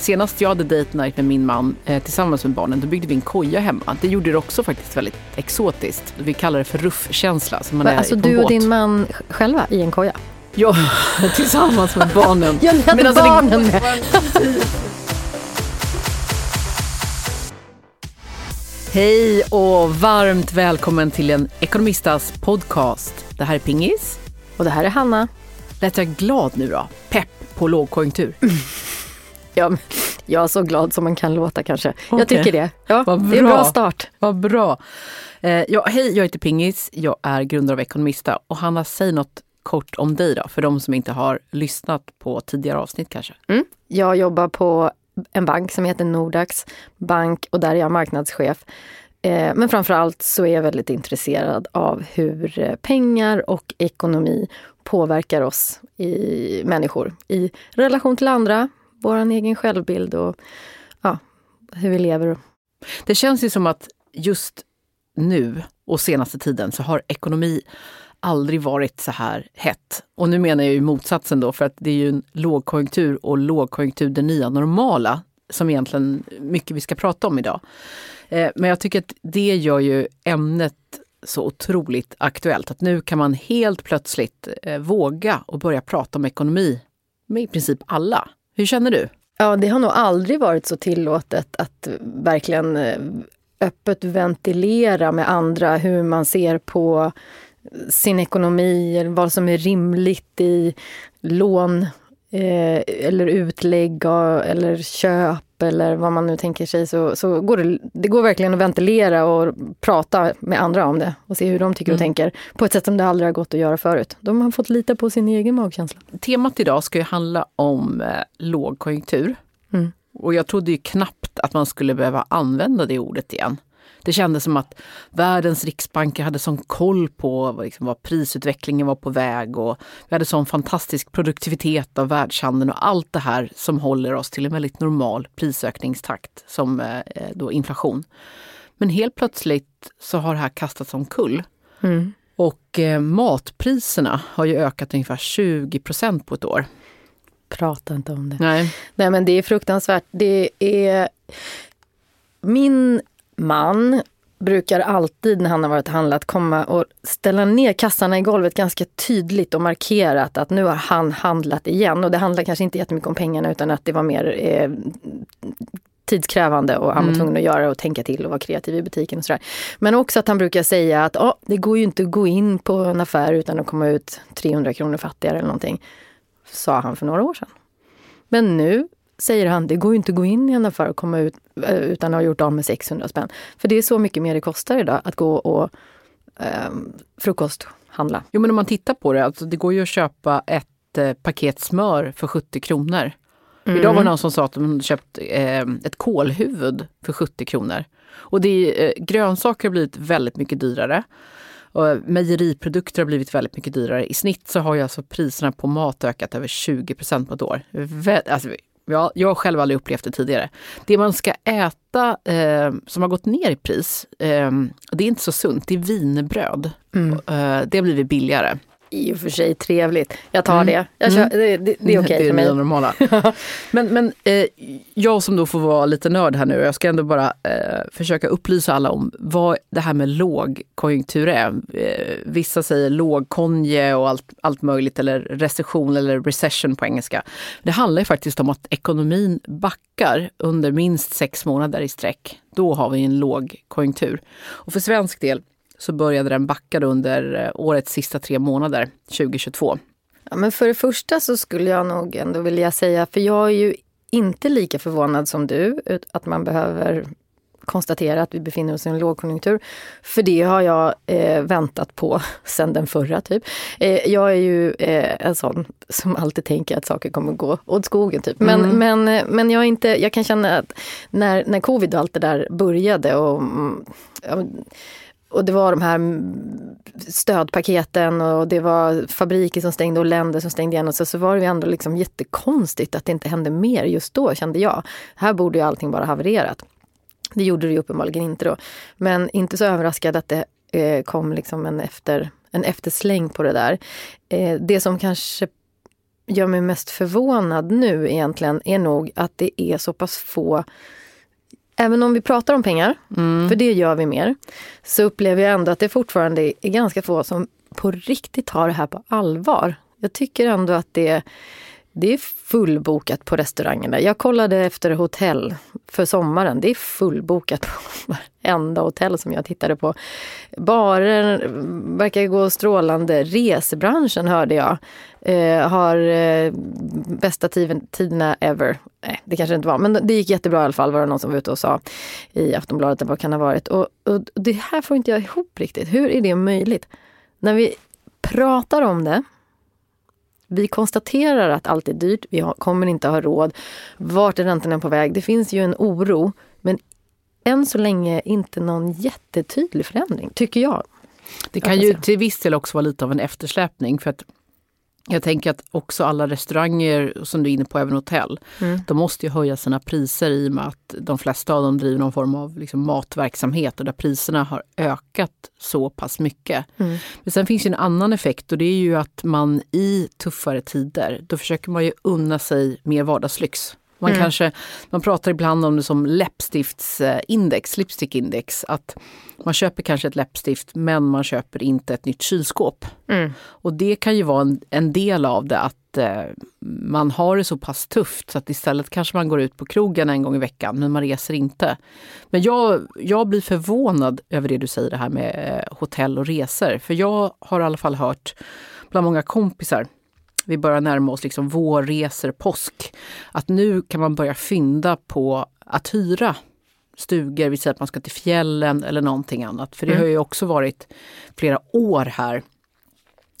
Senast jag hade date night med min man eh, tillsammans med barnen, då byggde vi en koja hemma. Det gjorde det också faktiskt väldigt exotiskt. Vi kallar det för ruffkänsla. Så man är alltså du och din man själva i en koja? Ja, tillsammans med barnen. Jag hade alltså, barnen med. Hej och varmt välkommen till en Ekonomistas podcast. Det här är Pingis. Och det här är Hanna. Lät jag glad nu då? Pepp på lågkonjunktur. Ja, jag är så glad som man kan låta kanske. Okay. Jag tycker det. Ja, Vad bra. Det är en bra start. Vad bra. Eh, ja, hej, jag heter Pingis. Jag är grundare av Ekonomista. Och Hanna, säg något kort om dig då, för de som inte har lyssnat på tidigare avsnitt kanske. Mm. Jag jobbar på en bank som heter Nordax Bank och där är jag marknadschef. Eh, men framförallt så är jag väldigt intresserad av hur eh, pengar och ekonomi påverkar oss i människor i relation till andra, vår egen självbild och ja, hur vi lever. Det känns ju som att just nu och senaste tiden så har ekonomi aldrig varit så här hett. Och nu menar jag ju motsatsen då, för att det är ju en lågkonjunktur och lågkonjunktur det nya normala som egentligen mycket vi ska prata om idag. Eh, men jag tycker att det gör ju ämnet så otroligt aktuellt. Att nu kan man helt plötsligt eh, våga och börja prata om ekonomi med i princip alla. Hur känner du? Ja, det har nog aldrig varit så tillåtet att eh, verkligen eh, öppet ventilera med andra hur man ser på eh, sin ekonomi, vad som är rimligt i lån eh, eller utlägg eller köp eller vad man nu tänker sig så, så går det, det går verkligen att ventilera och prata med andra om det och se hur de tycker och mm. tänker på ett sätt som det aldrig har gått att göra förut. De har fått lita på sin egen magkänsla. Temat idag ska ju handla om eh, lågkonjunktur. Mm. Och jag trodde ju knappt att man skulle behöva använda det ordet igen. Det kändes som att världens riksbanker hade sån koll på liksom, vad prisutvecklingen var på väg och vi hade sån fantastisk produktivitet av världshandeln och allt det här som håller oss till en väldigt normal prisökningstakt som eh, då inflation. Men helt plötsligt så har det här kastats omkull. Mm. Och eh, matpriserna har ju ökat ungefär 20 procent på ett år. Prata inte om det. Nej. Nej men det är fruktansvärt. Det är min man brukar alltid när han har varit och handlat komma och ställa ner kassarna i golvet ganska tydligt och markerat att nu har han handlat igen. Och det handlar kanske inte jättemycket om pengarna utan att det var mer eh, tidskrävande och han var mm. tvungen att göra och tänka till och vara kreativ i butiken och sådär. Men också att han brukar säga att oh, det går ju inte att gå in på en affär utan att komma ut 300 kronor fattigare eller någonting. Sa han för några år sedan. Men nu säger han, det går ju inte att gå in i en affär och komma ut eh, utan att ha gjort av med 600 spänn. För det är så mycket mer det kostar idag att gå och eh, frukosthandla. Jo men om man tittar på det, alltså det går ju att köpa ett eh, paket smör för 70 kronor. Mm. Idag var det någon som sa att de köpt eh, ett kålhuvud för 70 kronor. Och det är, eh, grönsaker har blivit väldigt mycket dyrare. Och mejeriprodukter har blivit väldigt mycket dyrare. I snitt så har ju alltså priserna på mat ökat över 20% på ett år. Alltså, Ja, jag har själv aldrig upplevt det tidigare. Det man ska äta eh, som har gått ner i pris, eh, det är inte så sunt, det är vinerbröd. Mm. Eh, det har blivit billigare i och för sig trevligt. Jag tar mm. det. Jag kör, mm. Det, det, det, är okej okay för mig. Det är normala. men men eh, jag som då får vara lite nörd här nu, jag ska ändå bara eh, försöka upplysa alla om vad det här med lågkonjunktur är. Eh, vissa säger lågkonje och allt, allt möjligt, eller recession eller recession på engelska. Det handlar ju faktiskt om att ekonomin backar under minst sex månader i sträck. Då har vi en lågkonjunktur. Och för svensk del så började den backa under eh, årets sista tre månader, 2022. Ja, men för det första så skulle jag nog ändå vilja säga, för jag är ju inte lika förvånad som du, att man behöver konstatera att vi befinner oss i en lågkonjunktur. För det har jag eh, väntat på sen den förra typ. Eh, jag är ju eh, en sån som alltid tänker att saker kommer gå åt skogen typ. Men, mm. men, men jag, inte, jag kan känna att när, när covid och allt det där började och mm, ja, och det var de här stödpaketen och det var fabriker som stängde och länder som stängde igen. Och så, så var det ändå liksom jättekonstigt att det inte hände mer just då kände jag. Här borde ju allting bara havererat. Det gjorde det ju uppenbarligen inte då. Men inte så överraskad att det eh, kom liksom en, efter, en eftersläng på det där. Eh, det som kanske gör mig mest förvånad nu egentligen är nog att det är så pass få Även om vi pratar om pengar, mm. för det gör vi mer, så upplever jag ändå att det fortfarande är ganska få som på riktigt tar det här på allvar. Jag tycker ändå att det, det är fullbokat på restaurangerna. Jag kollade efter hotell för sommaren. Det är fullbokat på varenda hotell som jag tittade på. Barer verkar gå strålande. Resebranschen hörde jag eh, har eh, bästa tiderna ever. Nej, det kanske inte var, men det gick jättebra i alla fall var det någon som var ute och sa i Aftonbladet. Vad kan ha varit? Och, och det här får inte jag ihop riktigt. Hur är det möjligt? När vi pratar om det vi konstaterar att allt är dyrt, vi kommer inte ha råd. Vart är räntorna på väg? Det finns ju en oro, men än så länge inte någon jättetydlig förändring, tycker jag. Det kan ju till viss del också vara lite av en eftersläpning för att jag tänker att också alla restauranger, som du är inne på, även hotell, mm. de måste ju höja sina priser i och med att de flesta av dem driver någon form av liksom matverksamhet och där priserna har ökat så pass mycket. Mm. Men sen finns ju en annan effekt och det är ju att man i tuffare tider, då försöker man ju unna sig mer vardagslyx. Man, mm. kanske, man pratar ibland om det som läppstiftsindex, lipstickindex. Att man köper kanske ett läppstift men man köper inte ett nytt kylskåp. Mm. Och det kan ju vara en, en del av det att eh, man har det så pass tufft så att istället kanske man går ut på krogen en gång i veckan men man reser inte. Men jag, jag blir förvånad över det du säger det här med eh, hotell och resor. För jag har i alla fall hört bland många kompisar vi börjar närma oss liksom vårresor, påsk. Att nu kan man börja fynda på att hyra stugor, vi säger att man ska till fjällen eller någonting annat. För det mm. har ju också varit flera år här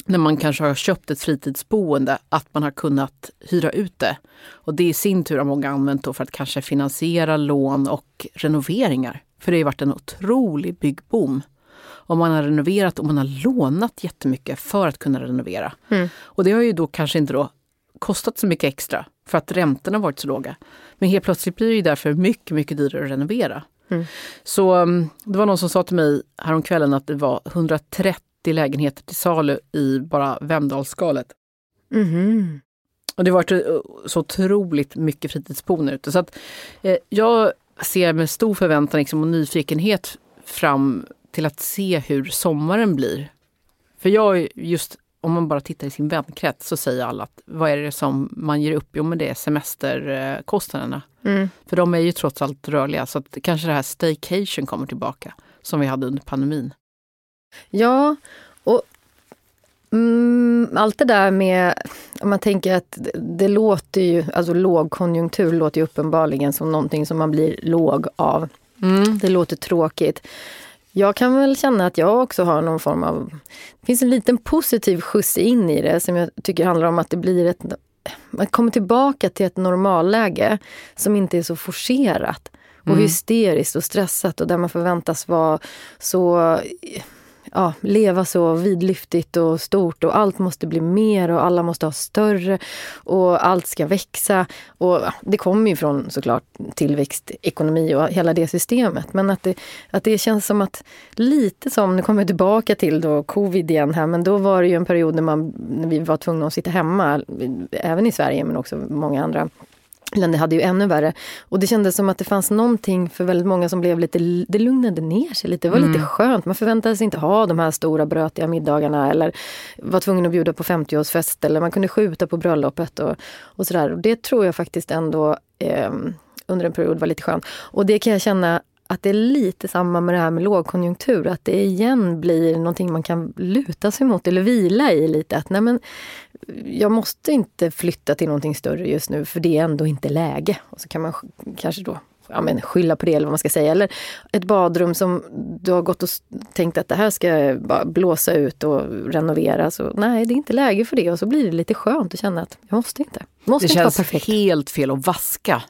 när man kanske har köpt ett fritidsboende, att man har kunnat hyra ut det. Och det i sin tur har många använt för att kanske finansiera lån och renoveringar. För det har varit en otrolig byggboom om man har renoverat och man har lånat jättemycket för att kunna renovera. Mm. Och det har ju då kanske inte då kostat så mycket extra för att räntorna varit så låga. Men helt plötsligt blir det därför mycket, mycket dyrare att renovera. Mm. Så um, det var någon som sa till mig häromkvällen att det var 130 lägenheter till salu i bara Vemdalsskalet. Mm. Och det har varit uh, så otroligt mycket fritidsboende ute. Så att, eh, jag ser med stor förväntan liksom, och nyfikenhet fram till att se hur sommaren blir. För jag, just om man bara tittar i sin vänkrets så säger alla att vad är det som man ger upp? Jo men det är semesterkostnaderna. Mm. För de är ju trots allt rörliga så att kanske det här staycation kommer tillbaka som vi hade under pandemin. Ja, och mm, allt det där med, om man tänker att det låter ju, alltså lågkonjunktur låter ju uppenbarligen som någonting som man blir låg av. Mm. Det låter tråkigt. Jag kan väl känna att jag också har någon form av... Det finns en liten positiv skjuts in i det som jag tycker handlar om att det blir ett... Man kommer tillbaka till ett normalläge som inte är så forcerat och mm. hysteriskt och stressat och där man förväntas vara så ja, leva så vidlyftigt och stort och allt måste bli mer och alla måste ha större och allt ska växa. Och det kommer ju från såklart tillväxtekonomi och hela det systemet. Men att det, att det känns som att lite som, nu kommer jag tillbaka till då covid igen här, men då var det ju en period när, man, när vi var tvungna att sitta hemma, även i Sverige men också många andra länder hade ju ännu värre. Och det kändes som att det fanns någonting för väldigt många som blev lite, det lugnade ner sig lite. Det var mm. lite skönt. Man förväntade sig inte ha de här stora brötiga middagarna eller var tvungen att bjuda på 50-årsfest eller man kunde skjuta på bröllopet och, och sådär. Och det tror jag faktiskt ändå eh, under en period var lite skönt. Och det kan jag känna att det är lite samma med det här med lågkonjunktur. Att det igen blir någonting man kan luta sig mot eller vila i lite. Att nej men, jag måste inte flytta till någonting större just nu för det är ändå inte läge. Och så kan man kanske då ja, men skylla på det eller vad man ska säga. Eller ett badrum som du har gått och tänkt att det här ska blåsa ut och renoveras. Och nej, det är inte läge för det. Och så blir det lite skönt att känna att jag måste inte. Måste det inte känns helt fel att vaska.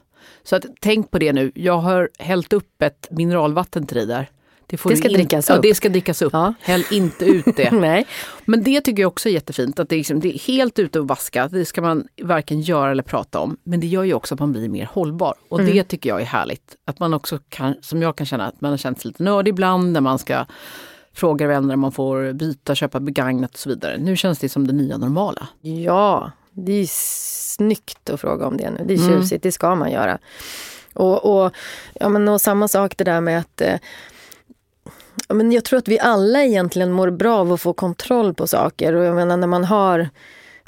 Så att, tänk på det nu. Jag har hällt upp ett mineralvatten till dig där. Det, det ska drickas upp. Ja, det ska drickas upp. Ja. Häll inte ut det. Nej. Men det tycker jag också är jättefint. Att det, är liksom, det är helt ute och vaska. Det ska man varken göra eller prata om. Men det gör ju också att man blir mer hållbar. Och mm. det tycker jag är härligt. Att man också kan, som jag kan känna, att man har känt sig lite nördig ibland när man ska fråga vänner om man får byta, köpa begagnat och så vidare. Nu känns det som det nya normala. Ja, Det är snyggt att fråga om det nu. Det är mm. tjusigt, mm. det ska man göra. Och, och, ja, men, och samma sak det där med att eh, ja, men jag tror att vi alla egentligen mår bra av att få kontroll på saker. Och jag menar när man har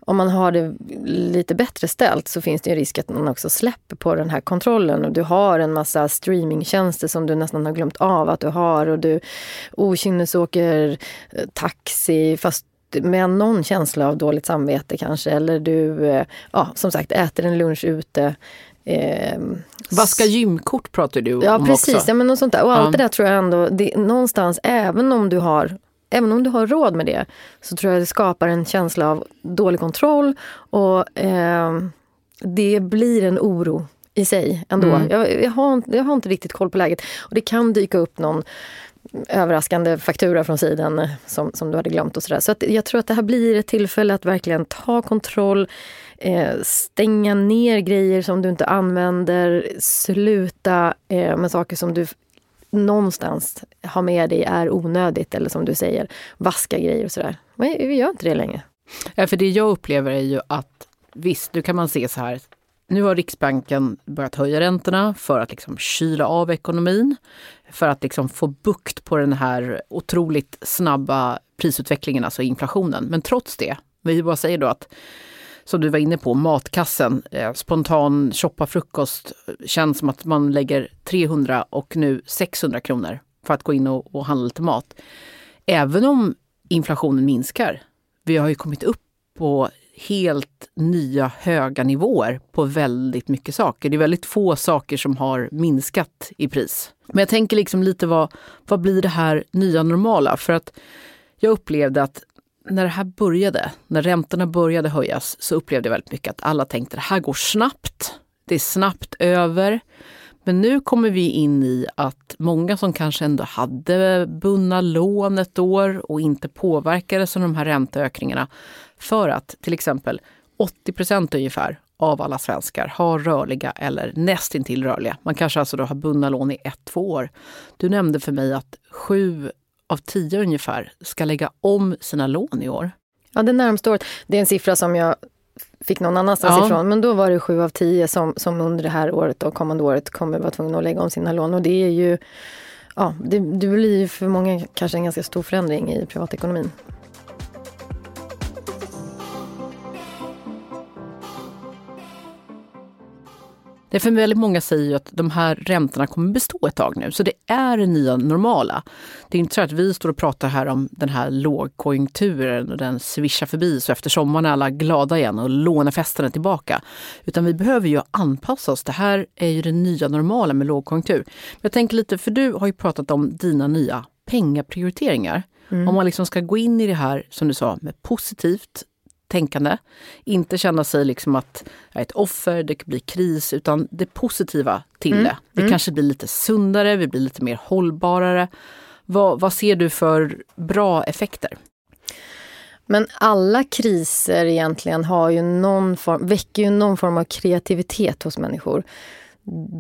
om man har det lite bättre ställt så finns det en risk att man också släpper på den här kontrollen. Och du har en massa streamingtjänster som du nästan har glömt av att du har. Och du okynnesåker eh, taxi fast med någon känsla av dåligt samvete kanske. Eller du, eh, ja, som sagt, äter en lunch ute. Eh, Vaska gymkort pratar du ja, om precis, också. Ja, men något sånt där. Och allt ja. det där tror jag ändå, det, någonstans, även om du har även om du har råd med det, så tror jag det skapar en känsla av dålig kontroll och eh, det blir en oro i sig ändå. Mm. Jag, jag, har, jag har inte riktigt koll på läget. Och det kan dyka upp någon överraskande faktura från sidan som, som du hade glömt och sådär. Så att jag tror att det här blir ett tillfälle att verkligen ta kontroll, eh, stänga ner grejer som du inte använder, sluta eh, med saker som du någonstans har med dig är onödigt eller som du säger, vaska grejer och sådär. Men vi gör inte det längre. Ja, för det jag upplever är ju att visst, nu kan man se så här. Nu har Riksbanken börjat höja räntorna för att liksom kyla av ekonomin. För att liksom få bukt på den här otroligt snabba prisutvecklingen, alltså inflationen. Men trots det, vi bara säger då att som du var inne på, matkassen, eh, spontan shoppa frukost, eh, känns som att man lägger 300 och nu 600 kronor för att gå in och, och handla lite mat. Även om inflationen minskar, vi har ju kommit upp på helt nya höga nivåer på väldigt mycket saker. Det är väldigt få saker som har minskat i pris. Men jag tänker liksom lite vad, vad blir det här nya normala? För att jag upplevde att när det här började, när räntorna började höjas, så upplevde jag väldigt mycket att alla tänkte det här går snabbt. Det är snabbt över. Men nu kommer vi in i att många som kanske ändå hade bundna lån ett år och inte påverkades av de här ränteökningarna. För att till exempel 80 procent ungefär av alla svenskar har rörliga eller nästintill rörliga. Man kanske alltså då har bundna lån i ett, två år. Du nämnde för mig att sju av tio ungefär ska lägga om sina lån i år. Ja, det närmaste året. Det är en siffra som jag fick någon annanstans ja. ifrån. Men då var det sju av tio som, som under det här året och kommande året kommer vara tvungna att lägga om sina lån. Och det är ju, ja, det, det blir för många kanske en ganska stor förändring i privatekonomin. Det är för väldigt många säger ju att de här räntorna kommer bestå ett tag nu, så det är det nya normala. Det är inte så att vi står och pratar här om den här lågkonjunkturen och den svischar förbi så efter sommaren är alla glada igen och lånefesten är tillbaka. Utan vi behöver ju anpassa oss. Det här är ju det nya normala med lågkonjunktur. Men jag tänker lite, för du har ju pratat om dina nya pengaprioriteringar. Mm. Om man liksom ska gå in i det här, som du sa, med positivt tänkande. Inte känna sig liksom att jag är ett offer, det kan bli kris, utan det positiva till mm. det. Det mm. kanske blir lite sundare, vi blir lite mer hållbarare. Vad, vad ser du för bra effekter? Men alla kriser egentligen har ju någon form, väcker ju någon form av kreativitet hos människor.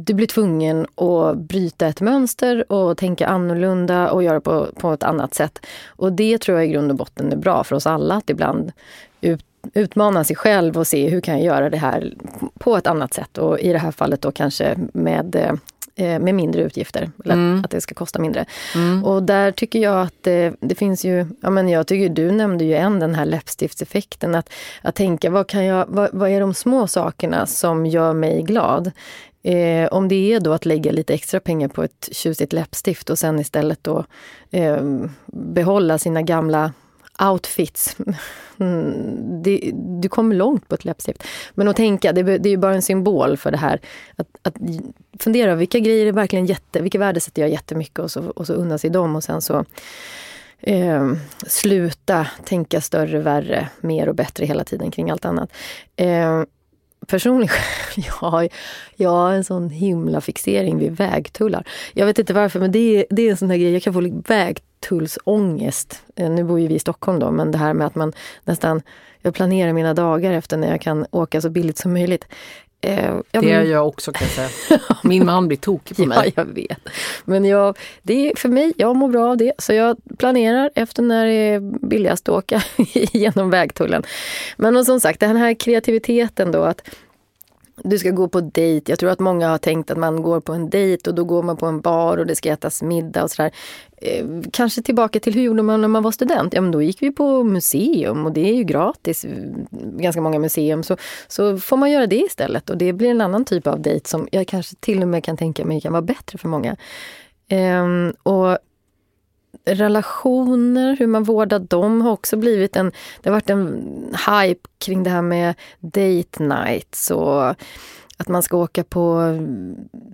Du blir tvungen att bryta ett mönster och tänka annorlunda och göra på, på ett annat sätt. Och det tror jag i grund och botten är bra för oss alla, att ibland ut, utmana sig själv och se hur kan jag göra det här på ett annat sätt. Och i det här fallet då kanske med eh, med mindre utgifter, eller mm. att det ska kosta mindre. Mm. Och där tycker jag att det, det, finns ju, ja men jag tycker du nämnde ju en, den här läppstiftseffekten. Att, att tänka, vad, kan jag, vad, vad är de små sakerna som gör mig glad? Eh, om det är då att lägga lite extra pengar på ett tjusigt läppstift och sen istället då eh, behålla sina gamla outfits. Mm, det, du kommer långt på ett läppstift. Men att tänka, det, det är ju bara en symbol för det här. Att, att fundera, vilka grejer är verkligen jätte, vilka värdesätter jag jättemycket och så, och så unna sig dem och sen så eh, sluta tänka större, värre, mer och bättre hela tiden kring allt annat. Eh, personligen, jag, har, jag har en sån himla fixering vid vägtullar. Jag vet inte varför, men det är, det är en sån här grej, jag kan få vägtullsångest. Eh, nu bor ju vi i Stockholm då, men det här med att man nästan, jag planerar mina dagar efter när jag kan åka så billigt som möjligt. Eh, det är jag också kan jag säga. Min man blir tokig på mig. Ja, jag vet. Men jag, det är för mig, jag mår bra av det. Så jag planerar efter när det är billigast att åka genom vägtullen. Men och som sagt, den här kreativiteten då att du ska gå på dejt. Jag tror att många har tänkt att man går på en dejt och då går man på en bar och det ska ätas middag och sådär. Eh, kanske tillbaka till hur gjorde man när man var student? Ja men då gick vi på museum och det är ju gratis, mm, ganska många museum. Så, så får man göra det istället och det blir en annan typ av dejt som jag kanske till och med kan tänka mig kan vara bättre för många. Eh, och relationer, hur man vårdar dem har också blivit en... Det har varit en hype kring det här med date nights och att man ska åka på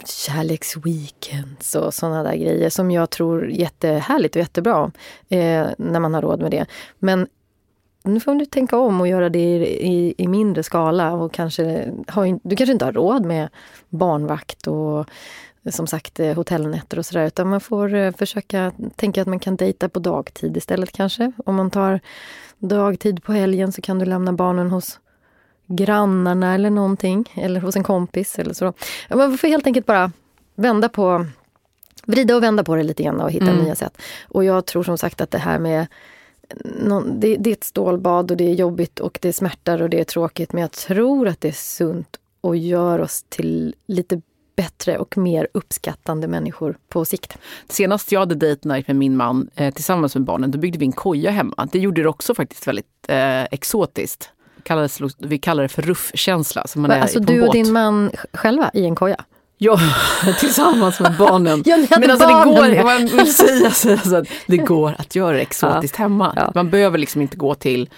kärleksweekends och sådana där grejer som jag tror är jättehärligt och jättebra eh, när man har råd med det. Men nu får du tänka om och göra det i, i, i mindre skala och kanske har, du kanske inte har råd med barnvakt och som sagt eh, hotellnätter och sådär. Utan man får eh, försöka tänka att man kan dejta på dagtid istället kanske. Om man tar dagtid på helgen så kan du lämna barnen hos grannarna eller någonting. Eller hos en kompis eller så. Man får helt enkelt bara vända på vrida och vända på det lite grann och hitta mm. nya sätt. Och jag tror som sagt att det här med det, det, är ett stålbad och det är jobbigt och det smärtar och det är tråkigt. Men jag tror att det är sunt och gör oss till lite bättre och mer uppskattande människor på sikt. Senast jag hade date night med min man eh, tillsammans med barnen, då byggde vi en koja hemma. Det gjorde det också faktiskt väldigt eh, exotiskt. Kallades, vi kallar det för ruffkänsla. Man är alltså du och båt. din man själva i en koja? Ja, tillsammans med barnen. ja, Men alltså det går, man vill säga så att det går att göra exotiskt ja. hemma. Ja. Man behöver liksom inte gå till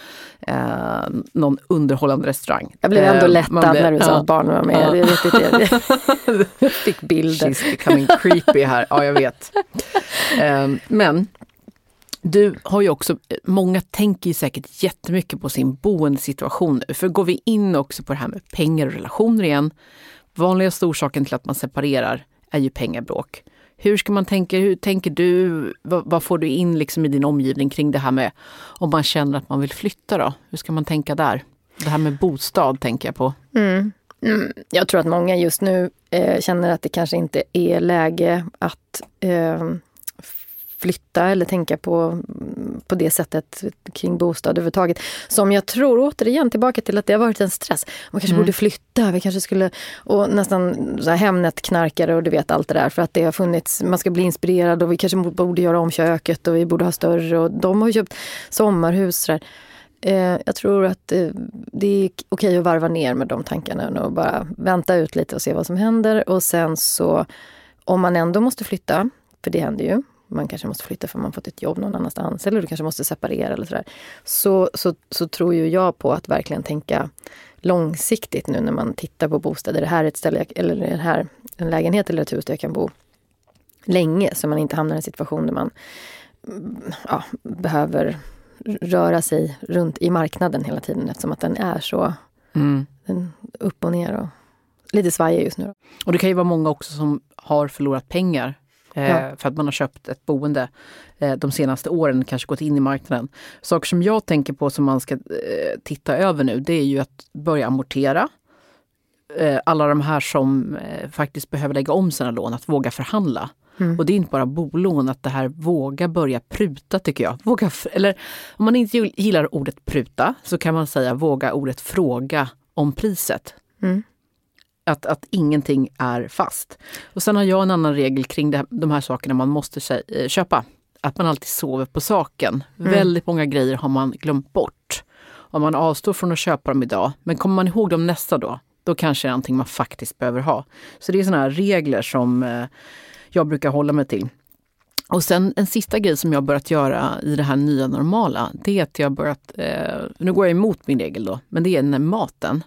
eh, någon underhållande restaurang. Jag blev ändå eh, lättad blev, när du sa att barnen var med. Ja. Jag vet inte, jag fick bilder. She's becoming creepy här, ja jag vet. Eh, men du har ju också, många tänker ju säkert jättemycket på sin boendesituation nu. För går vi in också på det här med pengar och relationer igen. Vanligaste orsaken till att man separerar är ju pengabråk. Hur ska man tänka? Hur tänker du? Vad, vad, får du in liksom i din omgivning kring det här med om man känner att man vill flytta då? Hur ska man tänka där? Det här med bostad tänker jag på. Mm. Mm. Jag tror att många just nu eh, känner att det kanske inte är läge att eh, flytta eller tänka på, på det sättet kring bostad överhuvudtaget. Som jag tror, återigen tillbaka till att det har varit en stress. Man kanske mm. borde flytta, vi kanske skulle... Och nästan så här Hemnet-knarkare och du vet allt det där. För att det har funnits, man ska bli inspirerad och vi kanske borde göra om köket och vi borde ha större. Och de har köpt sommarhus. Så eh, jag tror att eh, det är okej att varva ner med de tankarna och bara vänta ut lite och se vad som händer. Och sen så, om man ändå måste flytta, för det händer ju, man kanske måste flytta för man fått ett jobb någon annanstans eller du kanske måste separera eller sådär. Så, så, så tror ju jag på att verkligen tänka långsiktigt nu när man tittar på bostäder. Är det här ett ställe, eller är det här en lägenhet eller ett hus där jag kan bo länge så man inte hamnar i en situation där man ja, behöver röra sig runt i marknaden hela tiden eftersom att den är så mm. den upp och ner och lite svajig just nu. Och det kan ju vara många också som har förlorat pengar Ja. Eh, för att man har köpt ett boende eh, de senaste åren, kanske gått in i marknaden. Saker som jag tänker på som man ska eh, titta över nu, det är ju att börja amortera. Alla de här som faktiskt behöver lägga om sina lån, att våga förhandla. Mm. Och det är inte bara bolån, att det här våga börja pruta tycker jag. Våga, eller om man inte gillar ordet pruta så kan man säga våga ordet fråga om priset. Mm. Att, att ingenting är fast. Och sen har jag en annan regel kring det, de här sakerna man måste eh, köpa. Att man alltid sover på saken. Mm. Väldigt många grejer har man glömt bort. Om man avstår från att köpa dem idag, men kommer man ihåg dem nästa dag, då kanske det är någonting man faktiskt behöver ha. Så det är sådana här regler som eh, jag brukar hålla mig till. Och sen en sista grej som jag börjat göra i det här nya normala, det är att jag börjat, eh, nu går jag emot min regel då, men det är när maten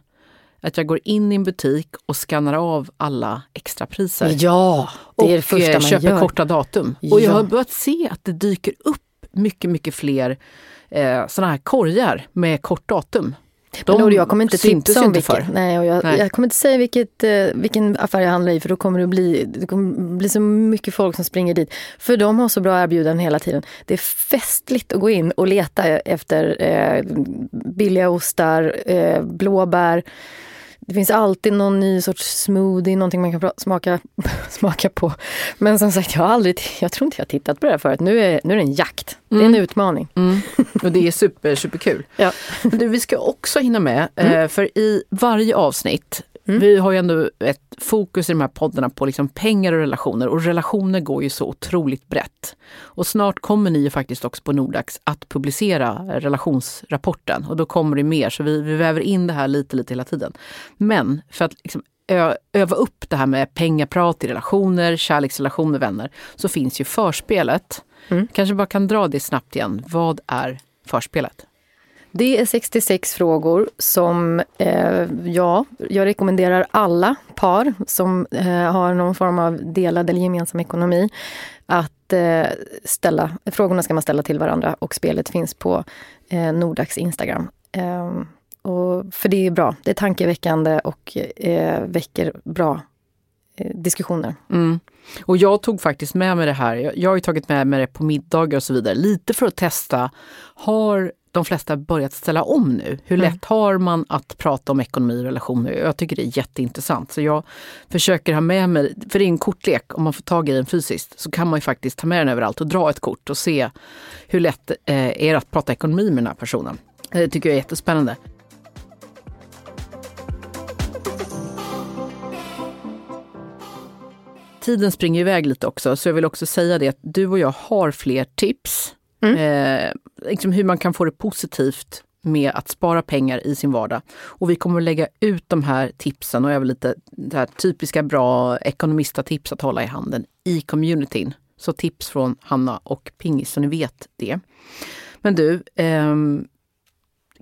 att jag går in i en butik och skannar av alla extrapriser. Ja, det är det första man eh, köper gör. korta datum. Ja. Och jag har börjat se att det dyker upp mycket, mycket fler eh, sådana här korgar med kort datum. De men jag kommer inte tipsa om vilket. Nej, och jag, nej. jag kommer inte säga vilket, eh, vilken affär jag handlar i för då kommer det, bli, det kommer bli så mycket folk som springer dit. För de har så bra erbjudanden hela tiden. Det är festligt att gå in och leta efter eh, billiga ostar, eh, blåbär, Det finns alltid någon ny sorts smoothie, någonting man kan smaka, smaka på. Men som sagt, jag har aldrig, jag tror inte jag har tittat på det här förut. Nu är, nu är det en jakt. Det är en mm. utmaning. Mm. Och det är super, superkul. ja. Du, vi ska också hinna med, mm. Eh, för i varje avsnitt Mm. Vi har ju ändå ett fokus i de här poddarna på liksom pengar och relationer och relationer går ju så otroligt brett. Och snart kommer ni ju faktiskt också på Nordax att publicera relationsrapporten och då kommer det mer så vi, vi väver in det här lite, lite hela tiden. Men för att liksom öva upp det här med pengaprat i relationer, kärleksrelationer, vänner, så finns ju förspelet. Mm. Kanske bara kan dra det snabbt igen. Vad är förspelet? Det är 66 frågor som eh, ja, jag rekommenderar alla par som eh, har någon form av delad eller gemensam ekonomi att eh, ställa. Frågorna ska man ställa till varandra och spelet finns på eh, Nordax Instagram. Ehm, och, för det är bra. Det är tankeväckande och eh, väcker bra eh, diskussioner. Mm. Och jag tog faktiskt med mig det här. Jag, jag har tagit med mig det på middagar och så vidare. Lite för att testa. Har de flesta börjat ställa om nu. Hur mm. lätt har man att prata om ekonomi och relationer? Jag tycker det är jätteintressant. Så jag försöker ha med mig, för det är en kortlek, om man får tag i den fysiskt så kan man ju faktiskt ta med den överallt och dra ett kort och se hur lätt eh, är det att prata ekonomi med den här personen. Det tycker jag är jättespännande. Tiden springer iväg lite också, så jag vill också säga det att du och jag har fler tips Mm. Eh, liksom hur man kan få det positivt med att spara pengar i sin vardag. Och vi kommer att lägga ut de här tipsen och även lite här typiska bra ekonomista-tips att hålla i handen i communityn. Så tips från Hanna och Pingis så ni vet det. Men du, eh,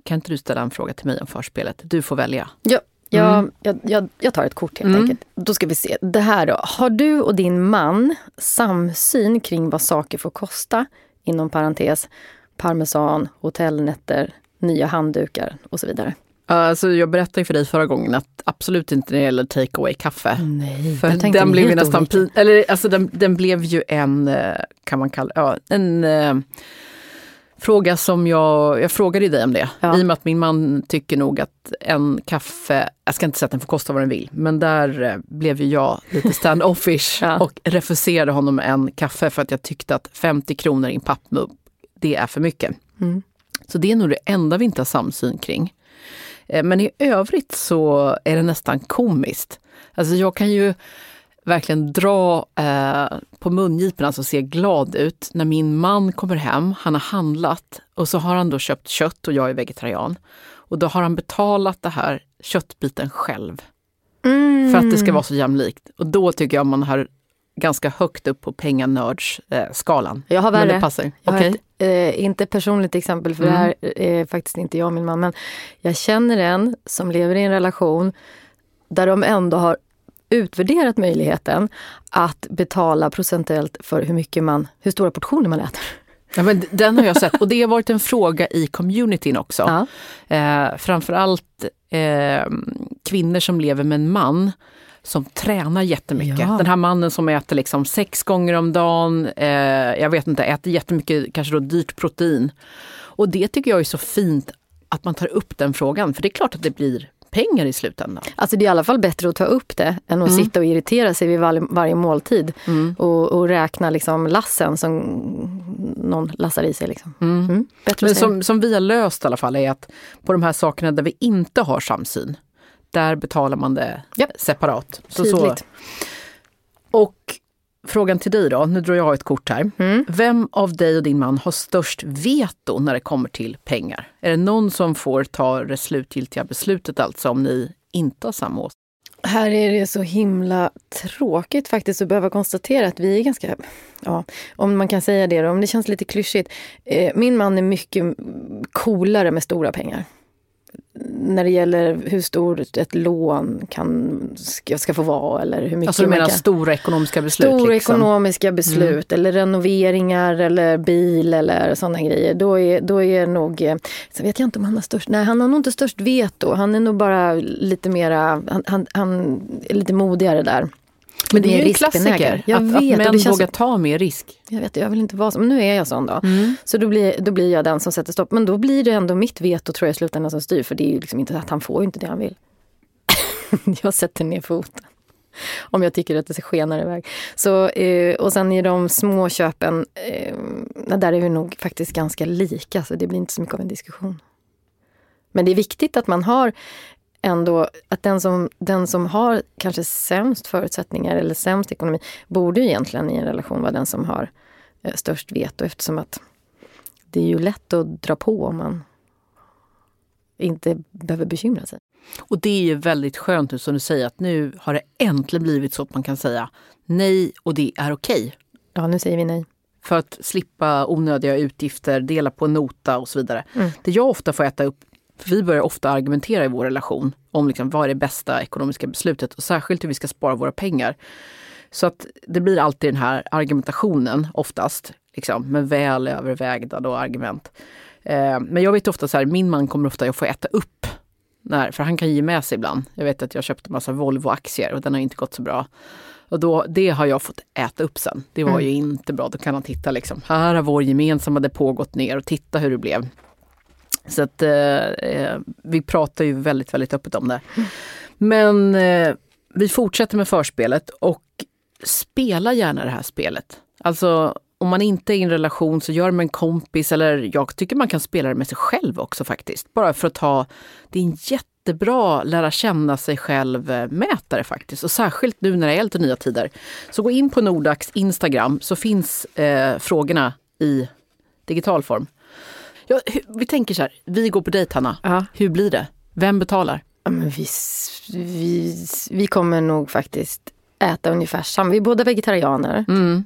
kan inte du ställa en fråga till mig om förspelet? Du får välja. Ja, jag, mm. jag, jag, jag, tar ett kort helt mm. enkelt. Då ska vi se. Det här då. Har du och din man samsyn kring vad saker får kosta inom parentes, parmesan, hotellnätter, nya handdukar och så vidare. Alltså jag berättade för dig förra gången att absolut inte när det gäller take away kaffe. Nej, för den, den blev nästan pin, eller alltså den, den, blev ju en, eh, kan man kalla, ja, en eh, fråga som jag, jag frågade dig om det. Ja. I och med att min man tycker nog att en kaffe, jag ska inte säga att den får kosta vad den vill, men där eh, blev ju jag lite stand-offish ja. och refuserade honom en kaffe för att jag tyckte att 50 kronor i en pappmugg, det är för mycket. Mm. Så det är nog det enda vi inte har samsyn kring. Eh, men i övrigt så är det nästan komiskt. Alltså jag kan ju verkligen dra eh, på mungiporna, alltså se glad ut när min man kommer hem. Han har handlat och så har han då köpt kött och jag är vegetarian. Och då har han betalat det här köttbiten själv. Mm. För att det ska vara så jämlikt. Och då tycker jag man har ganska högt upp på penganördsskalan. Eh, jag har värre. Men det passar. Jag okay. ett, eh, inte personligt exempel, för mm. det här är faktiskt inte jag och min man. Men jag känner en som lever i en relation där de ändå har utvärderat möjligheten att betala procentuellt för hur mycket man, hur stora portioner man äter. Ja, men den har jag sett och det har varit en fråga i communityn också. Ja. Eh, framförallt eh, kvinnor som lever med en man som tränar jättemycket. Ja. Den här mannen som äter liksom sex gånger om dagen, eh, jag vet inte, äter jättemycket, kanske då dyrt protein. Och det tycker jag är så fint att man tar upp den frågan, för det är klart att det blir pengar i slutändan. Alltså det är i alla fall bättre att ta upp det än att mm. sitta och irritera sig vid var, varje måltid mm. och, och, räkna liksom lassen som någon lassar i sig. Liksom. Mm. mm. Men som, som vi har löst i alla fall är att på de här sakerna där vi inte har samsyn, där betalar man det yep. separat. Så, så. Och Frågan till dig då, nu drar jag ett kort här. Mm. Vem av dig och din man har störst veto när det kommer till pengar? Är det någon som får ta det slutgiltiga beslutet alltså om ni inte har samma åsikt? Här är det så himla tråkigt faktiskt att behöva konstatera att vi är ganska, ja, om man kan säga det då, om det känns lite klyschigt. Eh, min man är mycket coolare med stora pengar när det gäller hur stort ett lån kan, ska, ska få vara eller hur mycket Alltså du menar kan, stora ekonomiska beslut? Stora liksom. ekonomiska mm. beslut mm. eller renoveringar eller bil eller sådana grejer. Då är, då är nog, eh, så vet jag inte om han har störst, nej han har nog inte störst veto. Han är nog bara lite mera, han, han, han är lite modigare där. Men det är ju en klassiker, jag att, vet, att män vågar ta mer risk. Jag vet, jag vill inte vara så, men nu är jag sån då. Mm. Så då blir, då blir jag den som sätter stopp. Men då blir det ändå mitt veto tror jag i slutändan som styr, för det är ju liksom inte att han får inte det han vill. jag sätter ner foten. Om jag tycker att det skenar iväg. Så, eh, och sen i de små köpen, eh, där är vi nog faktiskt ganska lika, så det blir inte så mycket av en diskussion. Men det är viktigt att man har ändå, att den som, den som har kanske sämst förutsättningar eller sämst ekonomi borde egentligen i en relation vara den som har eh, störst veto eftersom att det är ju lätt att dra på om man inte behöver bekymra sig. Och det är ju väldigt skönt nu som du säger att nu har det äntligen blivit så att man kan säga nej och det är okej. Ja, nu säger vi nej. För att slippa onödiga utgifter, dela på en nota och så vidare. Mm. Det jag ofta får äta upp, för vi börjar ofta argumentera i vår relation om liksom vad är det bästa ekonomiska beslutet och särskilt hur vi ska spara våra pengar. Så att det blir alltid den här argumentationen oftast, liksom, med väl övervägda då argument. Eh, men jag vet ofta så här, min man kommer ofta att få äta upp när, för han kan ge med sig ibland. Jag vet att jag köpte massa Volvo-aktier och den har inte gått så bra. Och då, det har jag fått äta upp sen. Det var mm. ju inte bra. Då kan han titta liksom, här har vår gemensamma depå gått ner och titta hur det blev. Så att eh, eh, vi pratar ju väldigt, väldigt öppet om det. Men eh, vi fortsätter med förspelet och spela gärna det här spelet. Alltså om man inte är i en relation så gör det med en kompis eller jag tycker man kan spela det med sig själv också faktiskt. Bara för att ta, det är en jättebra lära känna sig själv-mätare eh, faktiskt. Och särskilt nu när det är lite nya tider. Så gå in på Nordax Instagram så finns eh, frågorna i digital form. Ja, vi tänker så här, vi går på dejt Hanna. Ja. Hur blir det? Vem betalar? Ja, men vi, vi, vi kommer nog faktiskt äta ungefär samma. Vi är båda vegetarianer. Mm.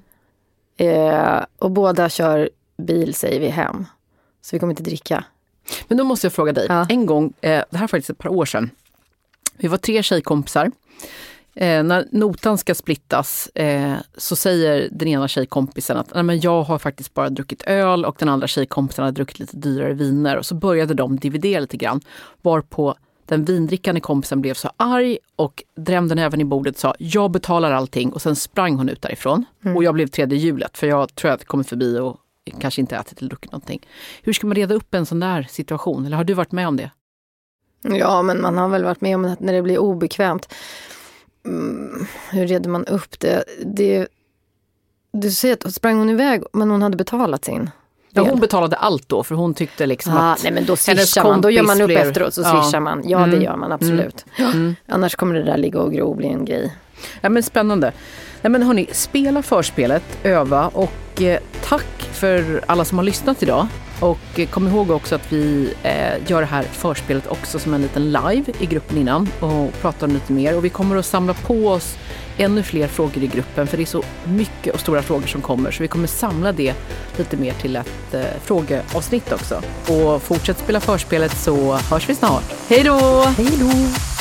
Eh, och båda kör bil säger vi hem. Så vi kommer inte dricka. Men då måste jag fråga dig. Ja. En gång, eh, det här är faktiskt ett par år sedan. Vi var tre tjejkompisar. Eh, när notan ska splittas eh, så säger den ena tjejkompisen att Nej, men jag har faktiskt bara druckit öl och den andra tjejkompisen har druckit lite dyrare viner. Och så började de dividera lite grann. Varpå den vindrickande kompisen blev så arg och drämde näven i bordet och sa jag betalar allting och sen sprang hon ut därifrån. Mm. Och jag blev tredje hjulet för jag tror att jag kommit förbi och kanske inte ätit eller druckit någonting. Hur ska man reda upp en sån där situation? Eller har du varit med om det? Ja, men man har väl varit med om att när det blir obekvämt. Mm, hur reder man upp det? det du säger att sprang hon iväg men hon hade betalat sin. Ja, hon betalade allt då för hon tyckte liksom ah, att nej, men då swishar man. Då gör man upp blev... efteråt så swishar ja. man. Ja, mm. det gör man absolut. Mm. Mm. Annars kommer det där ligga och gro och bli en grej. Ja, men spännande. Ja, men hörni, spela förspelet, öva och eh, tack för alla som har lyssnat idag. Och eh, kom ihåg också att vi eh, gör det här förspelet också som en liten live i gruppen innan och pratar om lite mer. Och vi kommer att samla på oss ännu fler frågor i gruppen för det är så mycket och stora frågor som kommer så vi kommer samla det lite mer till ett eh, frågeavsnitt också. Och fortsätt spela förspelet så hörs vi snart. Hej då! Hej då!